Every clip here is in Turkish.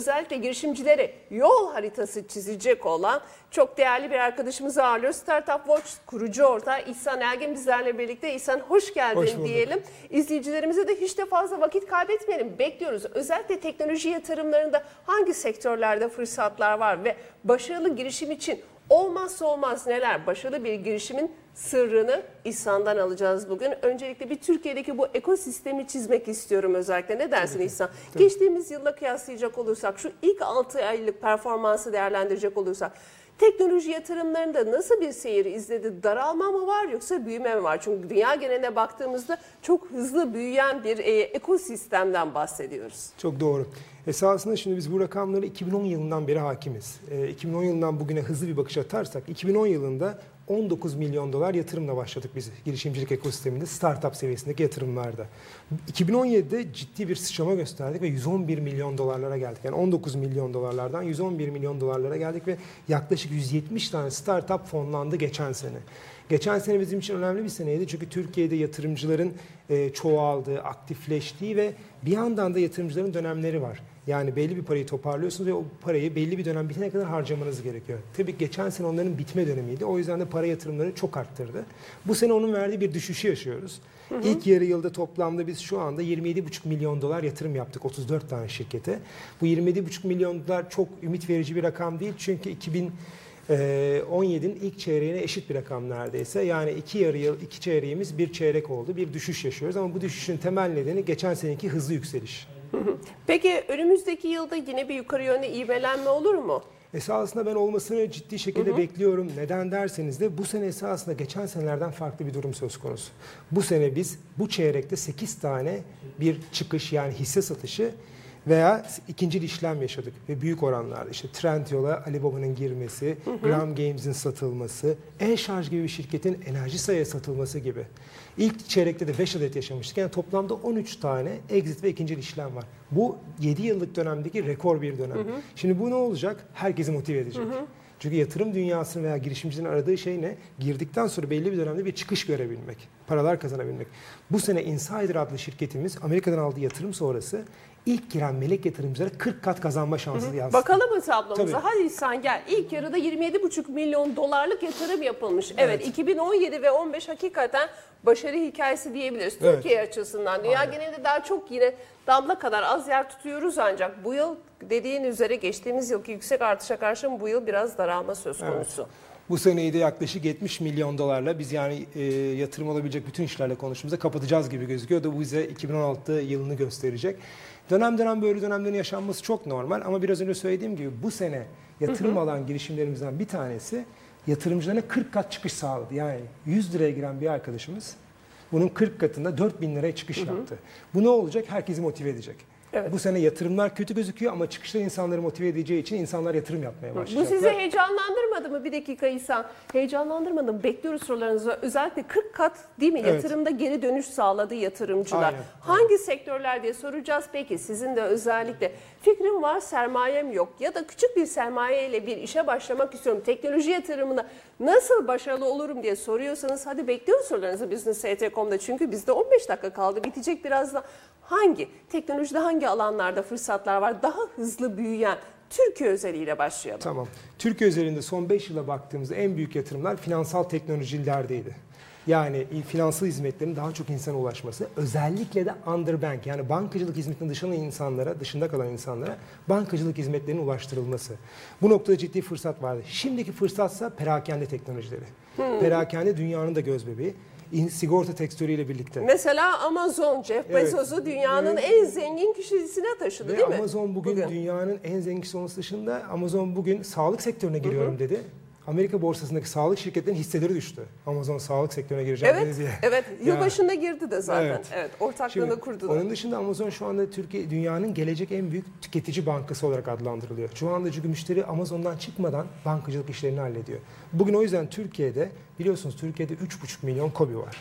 özellikle girişimcilere yol haritası çizecek olan çok değerli bir arkadaşımızı ağırlıyoruz. Startup Watch kurucu ortağı İhsan Ergin bizlerle birlikte. İhsan hoş geldin Hoş bulduk. diyelim. İzleyicilerimize de hiç de fazla vakit kaybetmeyelim. Bekliyoruz. Özellikle teknoloji yatırımlarında hangi sektörlerde fırsatlar var ve başarılı girişim için olmazsa olmaz neler? Başarılı bir girişimin sırrını İhsan'dan alacağız bugün. Öncelikle bir Türkiye'deki bu ekosistemi çizmek istiyorum özellikle. Ne dersin İhsan? Geçtiğimiz yılla kıyaslayacak olursak, şu ilk 6 aylık performansı değerlendirecek olursak, teknoloji yatırımlarında nasıl bir seyir izledi? Daralma mı var yoksa büyüme mi var? Çünkü dünya geneline baktığımızda çok hızlı büyüyen bir e, ekosistemden bahsediyoruz. Çok doğru. Esasında şimdi biz bu rakamları 2010 yılından beri hakimiz. Ee, 2010 yılından bugüne hızlı bir bakış atarsak 2010 yılında 19 milyon dolar yatırımla başladık biz girişimcilik ekosisteminde startup seviyesindeki yatırımlarda. 2017'de ciddi bir sıçrama gösterdik ve 111 milyon dolarlara geldik. Yani 19 milyon dolarlardan 111 milyon dolarlara geldik ve yaklaşık 170 tane startup fonlandı geçen sene. Geçen sene bizim için önemli bir seneydi çünkü Türkiye'de yatırımcıların e, çoğaldığı, aktifleştiği ve bir yandan da yatırımcıların dönemleri var. Yani belli bir parayı toparlıyorsunuz ve o parayı belli bir dönem bitene kadar harcamanız gerekiyor. Tabii geçen sene onların bitme dönemiydi. O yüzden de para yatırımları çok arttırdı. Bu sene onun verdiği bir düşüşü yaşıyoruz. İlk yarı yılda toplamda biz şu anda 27,5 milyon dolar yatırım yaptık 34 tane şirkete. Bu 27,5 milyon dolar çok ümit verici bir rakam değil. Çünkü 2000 ee, 17'nin ilk çeyreğine eşit bir rakam neredeyse. Yani iki yarı yıl, iki çeyreğimiz bir çeyrek oldu. Bir düşüş yaşıyoruz ama bu düşüşün temel nedeni geçen seneki hızlı yükseliş. Peki önümüzdeki yılda yine bir yukarı yönlü ivmelenme olur mu? Esasında ben olmasını ciddi şekilde bekliyorum. Neden derseniz de bu sene esasında geçen senelerden farklı bir durum söz konusu. Bu sene biz bu çeyrekte 8 tane bir çıkış yani hisse satışı veya ikinci işlem yaşadık ve büyük oranlarda işte Trendyol'a Alibaba'nın girmesi, Gram Games'in satılması, E-Şarj gibi bir şirketin enerji sayıya satılması gibi. İlk çeyrekte de 5 adet yaşamıştık. Yani toplamda 13 tane exit ve ikinci işlem var. Bu 7 yıllık dönemdeki rekor bir dönem. Şimdi bu ne olacak? Herkesi motive edecek. Çünkü yatırım dünyasının veya girişimcinin aradığı şey ne? Girdikten sonra belli bir dönemde bir çıkış görebilmek, paralar kazanabilmek. Bu sene Insider adlı şirketimiz Amerika'dan aldığı yatırım sonrası ilk giren melek yatırımcılara 40 kat kazanma şansı yansıttı. Bakalım mı tablomuza? Tabii. Hadi İhsan gel. İlk yarıda 27,5 milyon dolarlık yatırım yapılmış. Evet. Evet. 2017 ve 15 hakikaten başarı hikayesi diyebiliriz. Evet. Türkiye açısından. Dünya Aynen. genelinde daha çok yine damla kadar az yer tutuyoruz ancak bu yıl dediğin üzere geçtiğimiz yılki yüksek artışa karşın bu yıl biraz daralma söz konusu. Bu seneyi de yaklaşık 70 milyon dolarla biz yani e, yatırım olabilecek bütün işlerle konuştuğumuzda kapatacağız gibi gözüküyor da bu bize 2016 yılını gösterecek. Dönem dönem böyle dönemlerin yaşanması çok normal ama biraz önce söylediğim gibi bu sene yatırım alan girişimlerimizden bir tanesi yatırımcılarına 40 kat çıkış sağladı. Yani 100 liraya giren bir arkadaşımız bunun 40 katında 4000 liraya çıkış yaptı. Bu ne olacak? Herkesi motive edecek. Evet. Bu sene yatırımlar kötü gözüküyor ama çıkışta insanları motive edeceği için insanlar yatırım yapmaya Bu başlayacaklar. sizi heyecanlandırmadı mı? Bir dakika İhsan. Heyecanlandırmadı mı? Bekliyoruz sorularınızı. Özellikle 40 kat değil mi? Evet. Yatırımda geri dönüş sağladı yatırımcılar. Aynen, Hangi sektörler diye soracağız. Peki sizin de özellikle fikrim var sermayem yok ya da küçük bir sermaye ile bir işe başlamak istiyorum. Teknoloji yatırımına nasıl başarılı olurum diye soruyorsanız hadi bekliyoruz sorularınızı Business.com.'da. Çünkü bizde 15 dakika kaldı. Bitecek birazdan. Hangi teknolojide hangi alanlarda fırsatlar var? Daha hızlı büyüyen Türkiye özeliyle başlayalım. Tamam. Türkiye üzerinde son 5 yıla baktığımızda en büyük yatırımlar finansal teknolojilerdeydi. Yani finansal hizmetlerin daha çok insana ulaşması, özellikle de underbank yani bankacılık hizmetinin dışında insanlara, dışında kalan insanlara bankacılık hizmetlerinin ulaştırılması. Bu noktada ciddi fırsat vardı. Şimdiki fırsatsa perakende teknolojileri. Perakende dünyanın da göz bebeği. Sigorta tekstörüyle birlikte. Mesela Amazon, Jeff Evet. Bezos'u dünyanın Evet. en zengin kişisine taşıdı Ve değil mi? Amazon bugün, dünyanın en zengin kişisi olması dışında Amazon bugün sağlık sektörüne giriyorum dedi. Amerika borsasındaki sağlık şirketlerinin hisseleri düştü. Amazon sağlık sektörüne gireceğim Evet, dedi diye. evet. Ya. Yılbaşında girdi de zaten. Evet, Evet. ortaklığını Şimdi, kurdular. onun dışında Amazon şu anda Türkiye dünyanın gelecek en büyük tüketici bankası olarak adlandırılıyor. Şu anda çünkü müşteri Amazon'dan çıkmadan bankacılık işlerini hallediyor. Bugün o yüzden Türkiye'de biliyorsunuz Türkiye'de 3,5 milyon KOBİ var.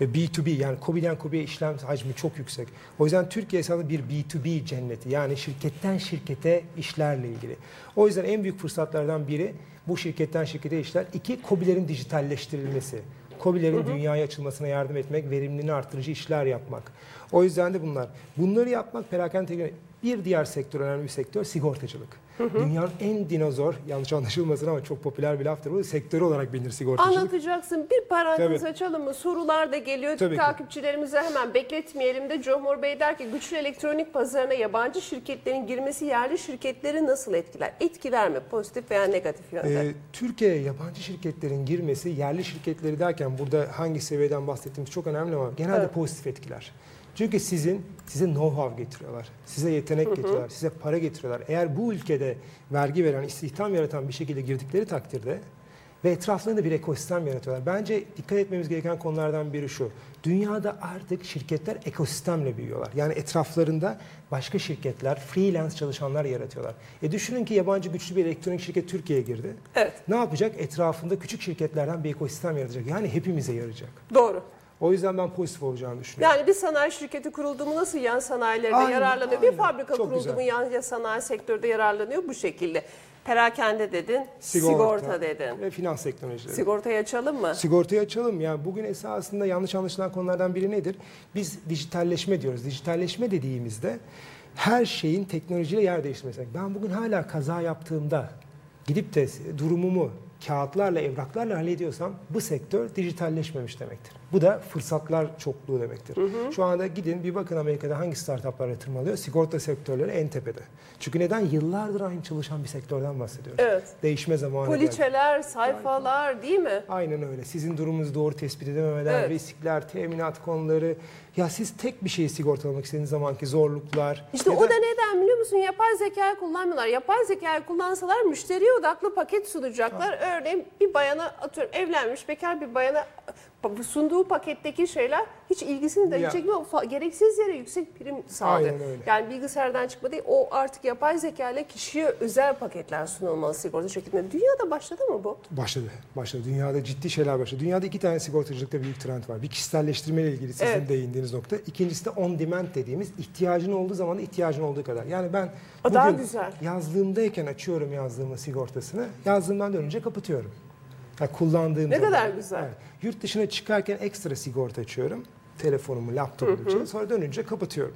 Ve B2B yani KOBİ'den KOBİ'ye işlem hacmi çok yüksek. O yüzden Türkiye esasında bir B2B cenneti. Yani şirketten şirkete işlerle ilgili. O yüzden en büyük fırsatlardan biri bu şirketten şirkete işler. İki, KOBİ'lerin dijitalleştirilmesi. KOBİ'lerin dünyaya açılmasına yardım etmek, verimliliğini artırıcı işler yapmak. O yüzden de bunlar. Bunları yapmak perakende. Bir diğer sektör, önemli bir sektör sigortacılık. Dünyanın en dinozor, yanlış anlaşılmasın ama çok popüler bir laftır bu, sektörü olarak bilinir sigortacılık. Anlatacaksın. Bir parantez Tabii. açalım mı? Sorular da geliyor. Tabii ki. Takipçilerimize hemen bekletmeyelim de Cumhur Bey der ki güçlü elektronik pazarına yabancı şirketlerin girmesi yerli şirketleri nasıl etkiler? Etkiler mi? Pozitif veya negatif yönde? Ee, Türkiye'ye yabancı şirketlerin girmesi, yerli şirketleri derken burada hangi seviyeden bahsettiğimiz çok önemli ama genelde Evet. pozitif etkiler. Çünkü sizin size know-how getiriyorlar, size yetenek getiriyorlar, size para getiriyorlar. Eğer bu ülkede vergi veren, istihdam yaratan bir şekilde girdikleri takdirde ve etraflarında bir ekosistem yaratıyorlar. Bence dikkat etmemiz gereken konulardan biri şu. Dünyada artık şirketler ekosistemle büyüyorlar. Yani etraflarında başka şirketler, freelance çalışanlar yaratıyorlar. E düşünün ki yabancı güçlü bir elektronik şirket Türkiye'ye girdi. Evet. Ne yapacak? Etrafında küçük şirketlerden bir ekosistem yaratacak. Yani hepimize yarayacak. Doğru. O yüzden ben pozitif olacağını düşünüyorum. Yani bir sanayi şirketi kuruldu mu nasıl yan sanayilerinde Aynen, yararlanıyor? Bir aynen. fabrika Çok kuruldu güzel. mu yan sanayi sektörde yararlanıyor bu şekilde. Perakende dedin, sigorta, dedin. Ve finans teknolojileri. Sigortayı açalım mı? Sigortayı açalım. Yani bugün esasında yanlış anlaşılan konulardan biri nedir? Biz dijitalleşme diyoruz. Dijitalleşme dediğimizde her şeyin teknolojiyle yer değiştirmesi. Ben bugün hala kaza yaptığımda gidip de durumumu kağıtlarla, evraklarla hallediyorsam bu sektör dijitalleşmemiş demektir. Bu da fırsatlar çokluğu demektir. Şu anda gidin bir bakın Amerika'da hangi startuplar yatırım alıyor? Sigorta sektörleri en tepede. Çünkü neden? Yıllardır aynı çalışan bir sektörden bahsediyoruz. Evet. Değişme zamanı geldi. Poliçeler, sayfalar değil mi? Aynen öyle. Sizin durumunuzu doğru tespit edememeler, Evet. riskler, teminat konuları. Ya siz tek bir şeyi sigortalamak istediğiniz zamanki zorluklar. İşte o da neden biliyor musun? Yapay zekayı kullanmıyorlar. Yapay zekayı kullansalar müşteriye odaklı paket sunacaklar. Örneğin bir bayana atıyorum evlenmiş bekar bir bayana sunduğu paketteki şeyler hiç ilgisini de çekmiyor. Gereksiz yere yüksek prim sağlıyor. Yani bilgisayardan çıkma değil. O artık yapay zeka ile kişiye özel paketler sunulmalı sigorta şirketinde. Dünyada başladı mı bu? Başladı. Başladı. Dünyada ciddi şeyler başladı. Dünyada iki tane sigortacılıkta büyük trend var. Bir kişiselleştirme ile ilgili sizin Evet. değindiğiniz nokta. İkincisi de on demand dediğimiz ihtiyacın olduğu zaman ihtiyacın olduğu kadar. Yani ben O daha bugün güzel. yazdığımdayken açıyorum yazdığımın sigortasını. Yazdığımdan dönünce kapatıyorum. Yani kullandığım Ne zaman. kadar güzel. Evet. Yurt dışına çıkarken ekstra sigorta açıyorum. Telefonumu, laptopumu için. Sonra dönünce kapatıyorum.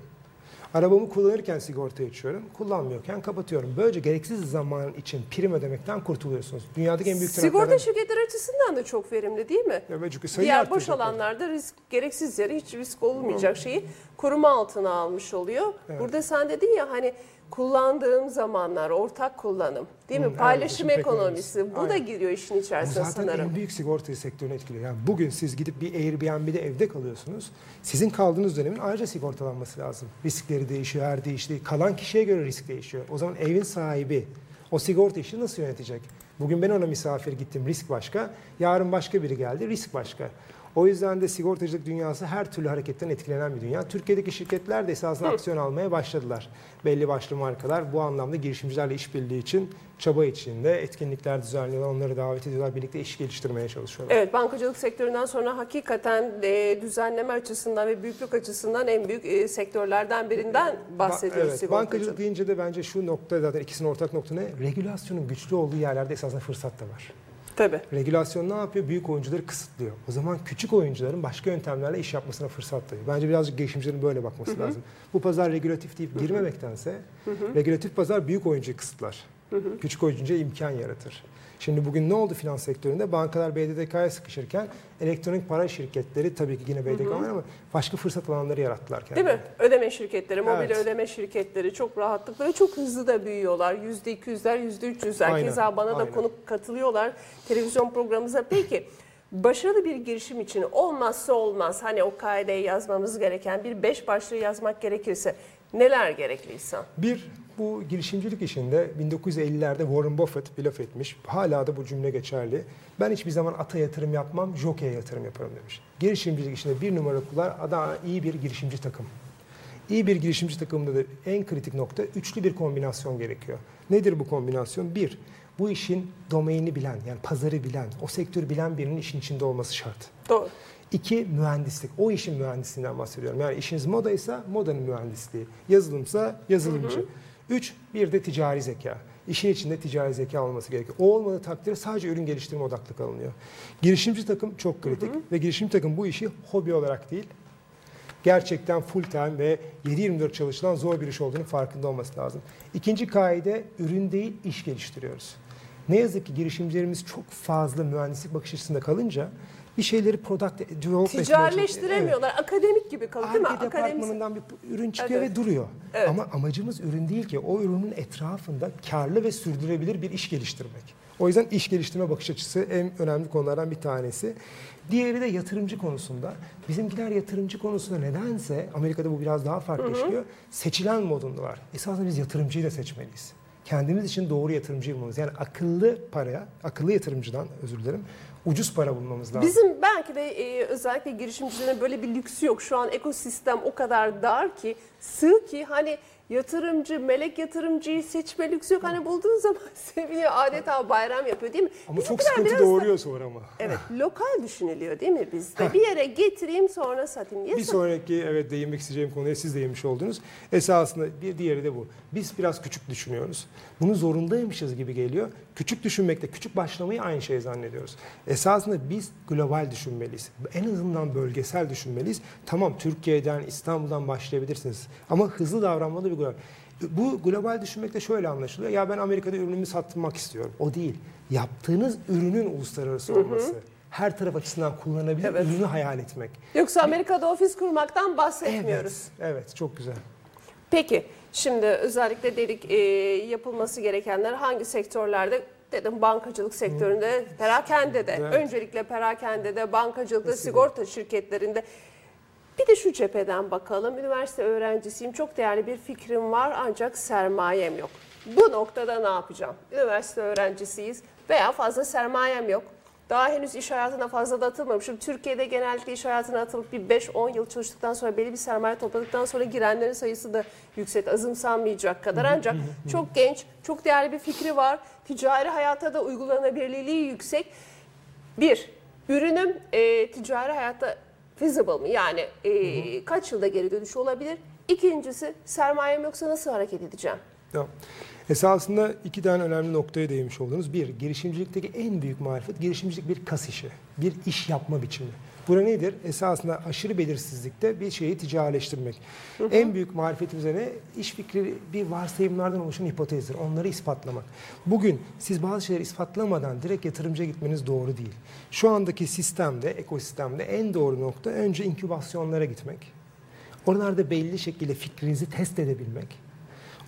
Arabamı kullanırken sigorta açıyorum. Kullanmıyorken kapatıyorum. Böylece gereksiz zaman için prim ödemekten kurtuluyorsunuz. Dünyadaki en büyük Sigorta trendlerden- şirketleri açısından da çok verimli değil mi? Ya ve çünkü sayı Diğer boş arttıracaklar. alanlarda risk gereksiz yere hiç risk olmayacak şeyi koruma altına almış oluyor. Evet. Burada sen dedin ya hani kullandığım zamanlar ortak kullanım değil mi? Hı, evet, Paylaşım paylaşım ekonomisi. Bu da Aynen. giriyor işin Bu içerisine zaten sanırım. en büyük sigorta sektörünü etkiliyor. Yani bugün siz gidip bir Airbnb'de evde kalıyorsunuz. Sizin kaldığınız dönemin ayrıca sigortalanması lazım. Riskleri değişiyor, her değişti. Kalan kişiye göre risk değişiyor. O zaman evin sahibi o sigorta işini nasıl yönetecek? Bugün ben ona misafir gittim, risk başka. Yarın başka biri geldi, risk başka. O yüzden de sigortacılık dünyası her türlü hareketten etkilenen bir dünya. Türkiye'deki şirketler de esasında aksiyon almaya başladılar. Belli başlı markalar bu anlamda girişimcilerle işbirliği için çaba içinde etkinlikler düzenliyorlar, onları davet ediyorlar, birlikte iş geliştirmeye çalışıyorlar. Evet bankacılık sektöründen sonra hakikaten e, düzenleme açısından ve büyüklük açısından en büyük e, sektörlerden birinden bahsediyoruz evet, sigortacılık. bankacılık deyince de bence şu nokta zaten ikisinin ortak nokta ne? Regülasyonun güçlü olduğu yerlerde esasında fırsat da var. Tabii. Regülasyon ne yapıyor? Büyük oyuncuları kısıtlıyor. O zaman küçük oyuncuların başka yöntemlerle iş yapmasına fırsat tanıyor. Bence birazcık girişimcilerin böyle bakması lazım. Bu pazar regülatif deyip girmemektense regülatif pazar büyük oyuncuyu kısıtlar. Küçük oyuncuya imkan yaratır. Şimdi bugün ne oldu finans sektöründe? Bankalar BDDK'ya sıkışırken elektronik para şirketleri tabii ki yine BDDK var ama başka fırsat alanları yarattılar Değil mi? Ödeme şirketleri, mobil Evet. ödeme şirketleri çok rahatlıkla ve çok hızlı da büyüyorlar. Yüzde iki yüzler, yüzde üç yüzler. Aynen, Keza bana da aynen. konuk katılıyorlar televizyon programımıza. Peki başarılı bir girişim için olmazsa olmaz hani o kaideyi yazmamız gereken bir beş başlığı yazmak gerekirse neler gerekliyse? Bir, bu girişimcilik işinde 1950'lerde Warren Buffett bir laf etmiş. Hala da bu cümle geçerli. Ben hiçbir zaman ata yatırım yapmam, jockey'e yatırım yaparım demiş. Girişimcilik işinde bir numara kular, Adana iyi bir girişimci takım. İyi bir girişimci takımında da en kritik nokta üçlü bir kombinasyon gerekiyor. Nedir bu kombinasyon? Bir, bu işin domaini bilen, yani pazarı bilen, o sektörü bilen birinin işin içinde olması şart. Doğru. İki, mühendislik. O işin mühendisliğinden bahsediyorum. Yani işiniz modaysa modanın mühendisliği. Yazılımsa yazılımcı. Üç, bir de ticari zeka. İşin içinde ticari zeka olması gerekiyor. O olmadığı takdirde sadece ürün geliştirme odaklı kalınıyor. Girişimci takım çok kritik ve girişimci takım bu işi hobi olarak değil, gerçekten full time ve 7-24 çalışılan zor bir iş olduğunu farkında olması lazım. İkinci kaide ürün değil iş geliştiriyoruz. Ne yazık ki girişimcilerimiz çok fazla mühendislik bakış açısında kalınca bir şeyleri product develop etmeye Ticaretleştiremiyorlar. Akademik gibi kalıyor değil mi? Arge departmanından bir ürün çıkıyor Evet. ve duruyor. Evet. Ama amacımız ürün değil ki. O ürünün etrafında karlı ve sürdürülebilir bir iş geliştirmek. O yüzden iş geliştirme bakış açısı en önemli konulardan bir tanesi. Diğeri de yatırımcı konusunda. Bizimkiler yatırımcı konusunda nedense Amerika'da bu biraz daha farklı işliyor. Seçilen modundalar. Esasında biz yatırımcıyı da seçmeliyiz. Kendimiz için doğru yatırımcıyı bulmalıyız. Yani akıllı paraya, akıllı yatırımcıdan özür dilerim, ucuz para bulmamız lazım. Bizim belki de e, özellikle girişimcilerin böyle bir lüksü yok. Şu an ekosistem o kadar dar ki, sığ ki hani yatırımcı, melek yatırımcıyı seçme lüksü yok. Hani bulduğun zaman seviniyor, adeta bayram yapıyor değil mi? Ama çok Bizimkiler sıkıntı biraz da- doğuruyor sonra ama. Evet, lokal düşünülüyor değil mi bizde? Bir yere getireyim sonra satayım. Niye Bir sonraki evet değinmek isteyeceğim konuya siz değinmiş oldunuz. Esasında bir diğeri de bu. Biz biraz küçük düşünüyoruz. Bunu zorundaymışız gibi geliyor. Küçük düşünmekle küçük başlamayı aynı şey zannediyoruz. Esasında biz global düşünmeliyiz. En azından bölgesel düşünmeliyiz. Tamam Türkiye'den, İstanbul'dan başlayabilirsiniz. Ama hızlı davranmalı bir global. Bu global düşünmekte şöyle anlaşılıyor. Ya ben Amerika'da ürünümü satmak istiyorum. O değil. Yaptığınız ürünün uluslararası olması. Her taraf açısından kullanılabilir Evet. ürünü hayal etmek. Yoksa Amerika'da ofis kurmaktan bahsetmiyoruz. Evet, evet çok güzel. Peki şimdi özellikle dedik e, yapılması gerekenler hangi sektörlerde? Dedim bankacılık sektöründe, perakendede, Evet. öncelikle perakendede, bankacılıkta, Kesinlikle. sigorta şirketlerinde. Bir de şu cepheden bakalım. Üniversite öğrencisiyim, çok değerli bir fikrim var ancak sermayem yok. Bu noktada ne yapacağım? Üniversite öğrencisiyiz veya fazla sermayem yok. Daha henüz iş hayatına fazla da atılmamışım. Türkiye'de genellikle iş hayatına atılıp bir 5-10 yıl çalıştıktan sonra belli bir sermaye topladıktan sonra girenlerin sayısı da yüksek, azımsanmayacak kadar. Ancak çok genç, çok değerli bir fikri var. Ticari hayata da uygulanabilirliği yüksek. Bir, ürünüm e, ticari hayatta feasible mı? Yani e, kaç yılda geri dönüşü olabilir? İkincisi, sermayem yoksa nasıl hareket edeceğim? Tamam. Esasında iki tane önemli noktaya değinmiş oldunuz. Bir, girişimcilikteki en büyük marifet, girişimcilik bir kas işi, bir iş yapma biçimi. Bu nedir? Esasında aşırı belirsizlikte bir şeyi ticarileştirmek. En büyük marifetimiz ne? İş fikri bir varsayımlardan oluşan hipotezdir. Onları ispatlamak. Bugün siz bazı şeyleri ispatlamadan direkt yatırımcıya gitmeniz doğru değil. Şu andaki sistemde, ekosistemde en doğru nokta önce inkübasyonlara gitmek. Oralarda belli şekilde fikrinizi test edebilmek.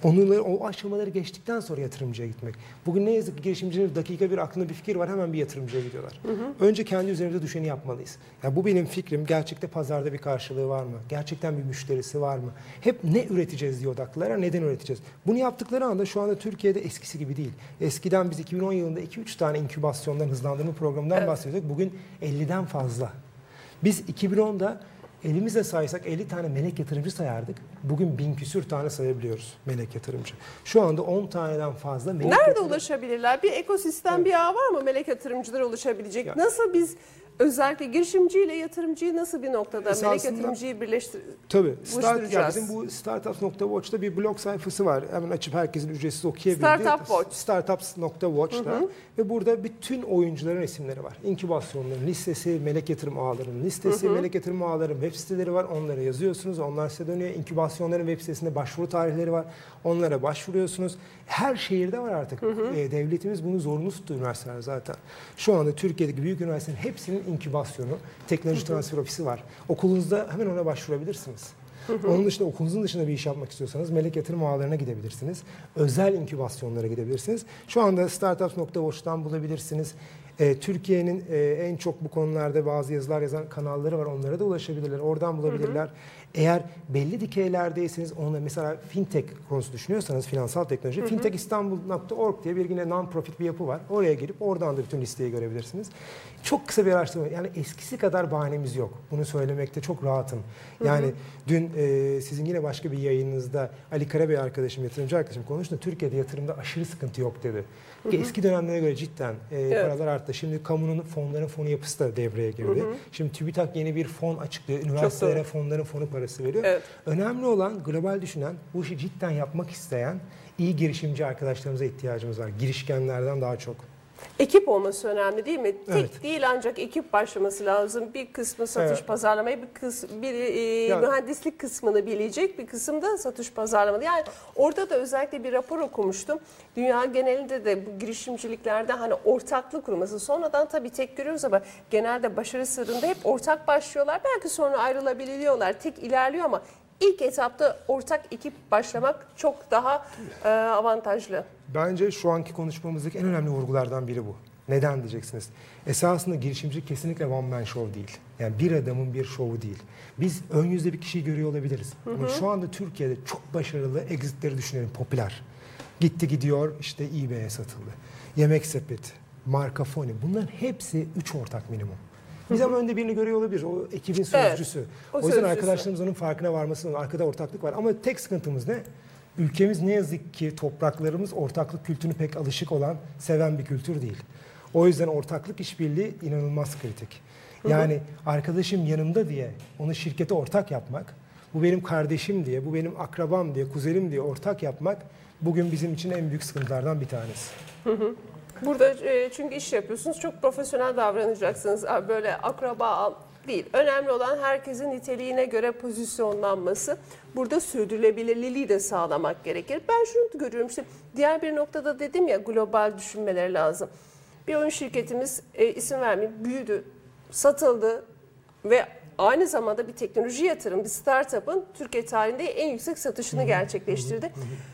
Onları, o aşamaları geçtikten sonra yatırımcıya gitmek. Bugün ne yazık ki girişimcilerin dakika bir aklında bir fikir var hemen bir yatırımcıya gidiyorlar. Önce kendi üzerimize düşeni yapmalıyız. Ya bu benim fikrim. Gerçekte pazarda bir karşılığı var mı? Gerçekten bir müşterisi var mı? Hep ne üreteceğiz diye odaklılar. Neden üreteceğiz? Bunu yaptıkları anda şu anda Türkiye'de eskisi gibi değil. Eskiden biz 2010 yılında 2-3 tane inkübasyondan hızlandırma programından Evet. bahsediyorduk. Bugün 50'den fazla. Biz 2010'da elimizle saysak 50 tane melek yatırımcı sayardık. Bugün bin küsür tane sayabiliyoruz melek yatırımcı. Şu anda 10 taneden fazla melek Nerede yatırımcı- ulaşabilirler? Bir ekosistem, bir ağ var mı melek yatırımcılara ulaşabilecek? Ya- Nasıl biz özellikle girişimciyle yatırımcıyı nasıl bir noktada melek Esasında- yatırımcıyı birleştir... Tabii. Start, ya bizim bu startups.watch'ta bir blog sayfası var. Hemen açıp herkesin ücretsiz okuyabildiği. Startup Watch. Startups.watch'ta. Ve burada bütün oyuncuların isimleri var. İnkübasyonların listesi, melek yatırım ağlarının listesi, melek yatırım ağların web siteleri var. Onlara yazıyorsunuz. Onlar size dönüyor. İnkübasyonların web sitesinde başvuru tarihleri var. Onlara başvuruyorsunuz. Her şehirde var artık. Ee, devletimiz bunu zorunlu tuttu üniversiteler zaten. Şu anda Türkiye'deki büyük üniversitelerin hepsinin inkübasyonu, teknoloji transfer ofisi var. Okulunuzda hemen ona başvurabilirsiniz. Onun dışında okulunuzun dışında bir iş yapmak istiyorsanız melek yatırım ağlarına gidebilirsiniz. Özel inkübasyonlara gidebilirsiniz. Şu anda startups.watch'tan bulabilirsiniz. Ee, Türkiye'nin e, en çok bu konularda bazı yazılar yazan kanalları var. Onlara da ulaşabilirler. Oradan bulabilirler. Eğer belli dikeylerdeyseniz onunla mesela fintech konusu düşünüyorsanız finansal teknoloji fintechistanbul.org diye bir yine non-profit bir yapı var. Oraya girip oradan da bütün listeyi görebilirsiniz. Çok kısa bir araştırma. Yani eskisi kadar bahanemiz yok. Bunu söylemekte çok rahatım. Yani dün e, sizin yine başka bir yayınınızda Ali Karabey arkadaşım, yatırımcı arkadaşım konuştu. Türkiye'de yatırımda aşırı sıkıntı yok dedi. Eski dönemlere göre cidden e, paralar arttı. Şimdi kamunun fonların fonu yapısı da devreye girdi. Şimdi TÜBİTAK yeni bir fon açıklıyor. Üniversitelere fonların fonu parası veriyor. Evet. Önemli olan global düşünen, bu işi cidden yapmak isteyen iyi girişimci arkadaşlarımıza ihtiyacımız var. Girişkenlerden daha çok. Ekip olması önemli değil mi? Tek Evet. değil ancak ekip başlaması lazım. Bir kısmı satış Evet. pazarlamayı, bir kısmı bir e, Yani- mühendislik kısmını bilecek, bir kısım da satış pazarlama. Yani orada da özellikle bir rapor okumuştum. Dünya genelinde de bu girişimciliklerde hani ortaklık kurması. Sonradan tabii tek görüyoruz ama genelde başarı sırrında hep ortak başlıyorlar. Belki sonra ayrılabiliyorlar. Tek ilerliyor ama ilk etapta ortak ekip başlamak çok daha e, avantajlı. Bence şu anki konuşmamızdaki en önemli vurgulardan biri bu. Neden diyeceksiniz? Esasında girişimcilik kesinlikle one man show değil. Yani bir adamın bir şovu değil. Biz ön yüzde bir kişiyi görüyor olabiliriz. Ama şu anda Türkiye'de çok başarılı exitleri düşünelim, popüler. Gitti gidiyor işte eBay'e satıldı. Yemek sepeti, marka Foni bunların hepsi üç ortak minimum. Biz ama önde birini görüyor olabilir. O ekibin sözcüsü. o o yüzden sözcüsü. arkadaşlarımız onun farkına varması lazım. Arkada ortaklık var. Ama tek sıkıntımız ne? Ülkemiz ne yazık ki topraklarımız ortaklık kültürünü pek alışık olan, seven bir kültür değil. O yüzden ortaklık işbirliği inanılmaz kritik. Yani arkadaşım yanımda diye onu şirkete ortak yapmak, bu benim kardeşim diye, bu benim akrabam diye, kuzenim diye ortak yapmak bugün bizim için en büyük sıkıntılardan bir tanesi. Burada e, çünkü iş yapıyorsunuz çok profesyonel davranacaksınız. Böyle akraba değil. Önemli olan herkesin niteliğine göre pozisyonlanması. Burada sürdürülebilirliği de sağlamak gerekir. Ben şunu görüyorum işte diğer bir noktada dedim ya global düşünmeleri lazım. Bir oyun şirketimiz e, isim vermeyeyim büyüdü, satıldı ve aynı zamanda bir teknoloji yatırım, bir startup'ın Türkiye tarihinde en yüksek satışını gerçekleştirdi.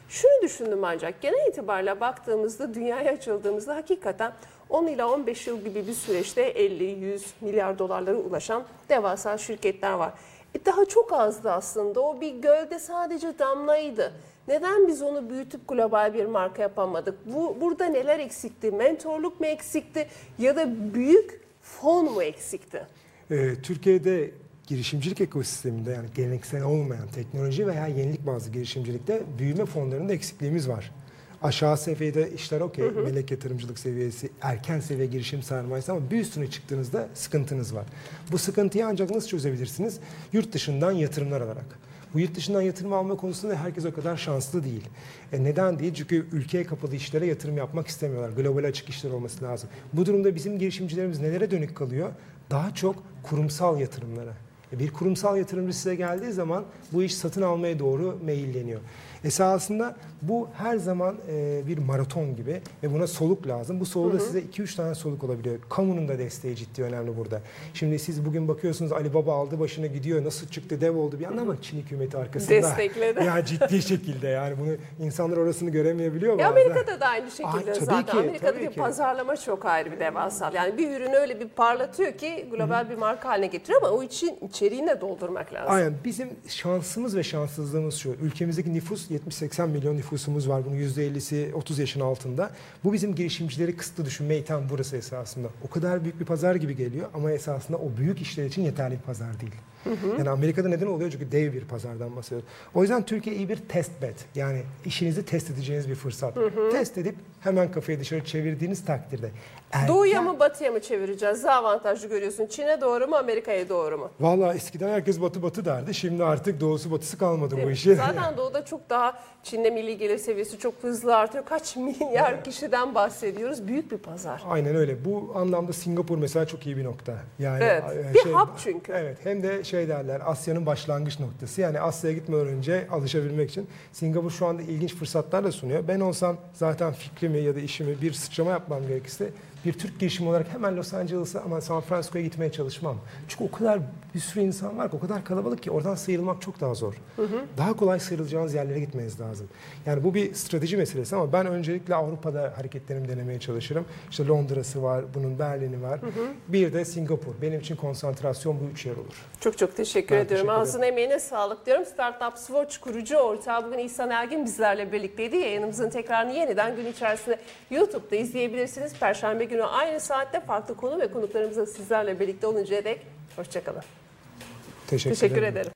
Şunu düşündüm ancak genel itibariyle baktığımızda dünyaya açıldığımızda hakikaten 10 ila 15 yıl gibi bir süreçte 50-100 milyar dolarlara ulaşan devasa şirketler var. E daha çok azdı aslında. O bir gölde sadece damlaydı. Neden biz onu büyütüp global bir marka yapamadık? Bu burada neler eksikti? Mentorluk mu eksikti ya da büyük fon mu eksikti? Ee, Türkiye'de girişimcilik ekosisteminde yani geleneksel olmayan teknoloji veya yenilik bazlı girişimcilikte büyüme fonlarında eksikliğimiz var. Aşağı seviyede işler okey, melek yatırımcılık seviyesi, erken seviye girişim sermayesi ama bir üstüne çıktığınızda sıkıntınız var. Bu sıkıntıyı ancak nasıl çözebilirsiniz? Yurt dışından yatırımlar alarak. Bu yurt dışından yatırım alma konusunda herkes o kadar şanslı değil. E neden değil? Çünkü ülkeye kapalı işlere yatırım yapmak istemiyorlar. Global açık işler olması lazım. Bu durumda bizim girişimcilerimiz nelere dönük kalıyor? Daha çok kurumsal yatırımlara. E bir kurumsal yatırımcı size geldiği zaman bu iş satın almaya doğru meyilleniyor. Esasında bu her zaman e, bir maraton gibi ve buna soluk lazım. Bu soluğu da size 2-3 tane soluk olabiliyor. Kamunun da desteği ciddi önemli burada. Şimdi siz bugün bakıyorsunuz Ali Baba aldı başına gidiyor. Nasıl çıktı dev oldu bir anda ama Çin hükümeti arkasında. Destekledi. Ya ciddi şekilde yani bunu insanlar orasını göremeyebiliyor bazen. Amerika'da da aynı şekilde Ay, tabii zaten. ki, Amerika'daki ki. pazarlama çok ayrı bir devasal. Yani bir ürünü öyle bir parlatıyor ki global bir marka haline getiriyor ama o için içeriğini de doldurmak lazım. Aynen bizim şansımız ve şanssızlığımız şu. Ülkemizdeki nüfus 70-80 milyon nüfusumuz var. Bunun %50'si 30 yaşın altında. Bu bizim girişimcileri kısıtlı düşünme iten burası esasında. O kadar büyük bir pazar gibi geliyor ama esasında o büyük işler için yeterli bir pazar değil. Yani Amerika'da neden oluyor? Çünkü dev bir pazardan bahsediyoruz. O yüzden Türkiye iyi bir test bed. Yani işinizi test edeceğiniz bir fırsat. Test edip hemen kafayı dışarı çevirdiğiniz takdirde. Doğuya erken- mı batıya mı çevireceğiz? Daha avantajlı görüyorsun. Çin'e doğru mu Amerika'ya doğru mu? Vallahi eskiden herkes batı batı derdi. Şimdi artık doğusu batısı kalmadı bu Değil mi? işi. Zaten doğuda çok daha Çin'de milli gelir seviyesi çok hızlı artıyor. Kaç milyar kişiden bahsediyoruz? Büyük bir pazar. Aynen öyle. Bu anlamda Singapur mesela çok iyi bir nokta. Yani Evet. e, Bir hub çünkü. Evet. Hem de şey derler Asya'nın başlangıç noktası. Yani Asya'ya gitmeden önce alışabilmek için Singapur şu anda ilginç fırsatlar da sunuyor. Ben olsam zaten fikrimi ya da işimi bir sıçrama yapmam gerekirse bir Türk girişimi olarak hemen Los Angeles'a ama San Francisco'ya gitmeye çalışmam. Çünkü o kadar bir sürü insan var ki o kadar kalabalık ki oradan sıyrılmak çok daha zor. Daha kolay sıyrılacağınız yerlere gitmeniz lazım. Yani bu bir strateji meselesi ama ben öncelikle Avrupa'da hareketlerimi denemeye çalışırım. İşte Londra'sı var, bunun Berlin'i var. Bir de Singapur. Benim için konsantrasyon bu üç yer olur. Çok çok teşekkür Ben ediyorum. teşekkür. Ağzına emeğine sağlık diyorum. Startup Swatch kurucu ortağı bugün İhsan Ergin bizlerle birlikteydi. Yayınımızın tekrarını yeniden gün içerisinde YouTube'da izleyebilirsiniz. Perşembe günü aynı saatte farklı konu ve konuklarımızla sizlerle birlikte oluncaya dek hoşçakalın. Teşekkür, Teşekkür ederim. ederim.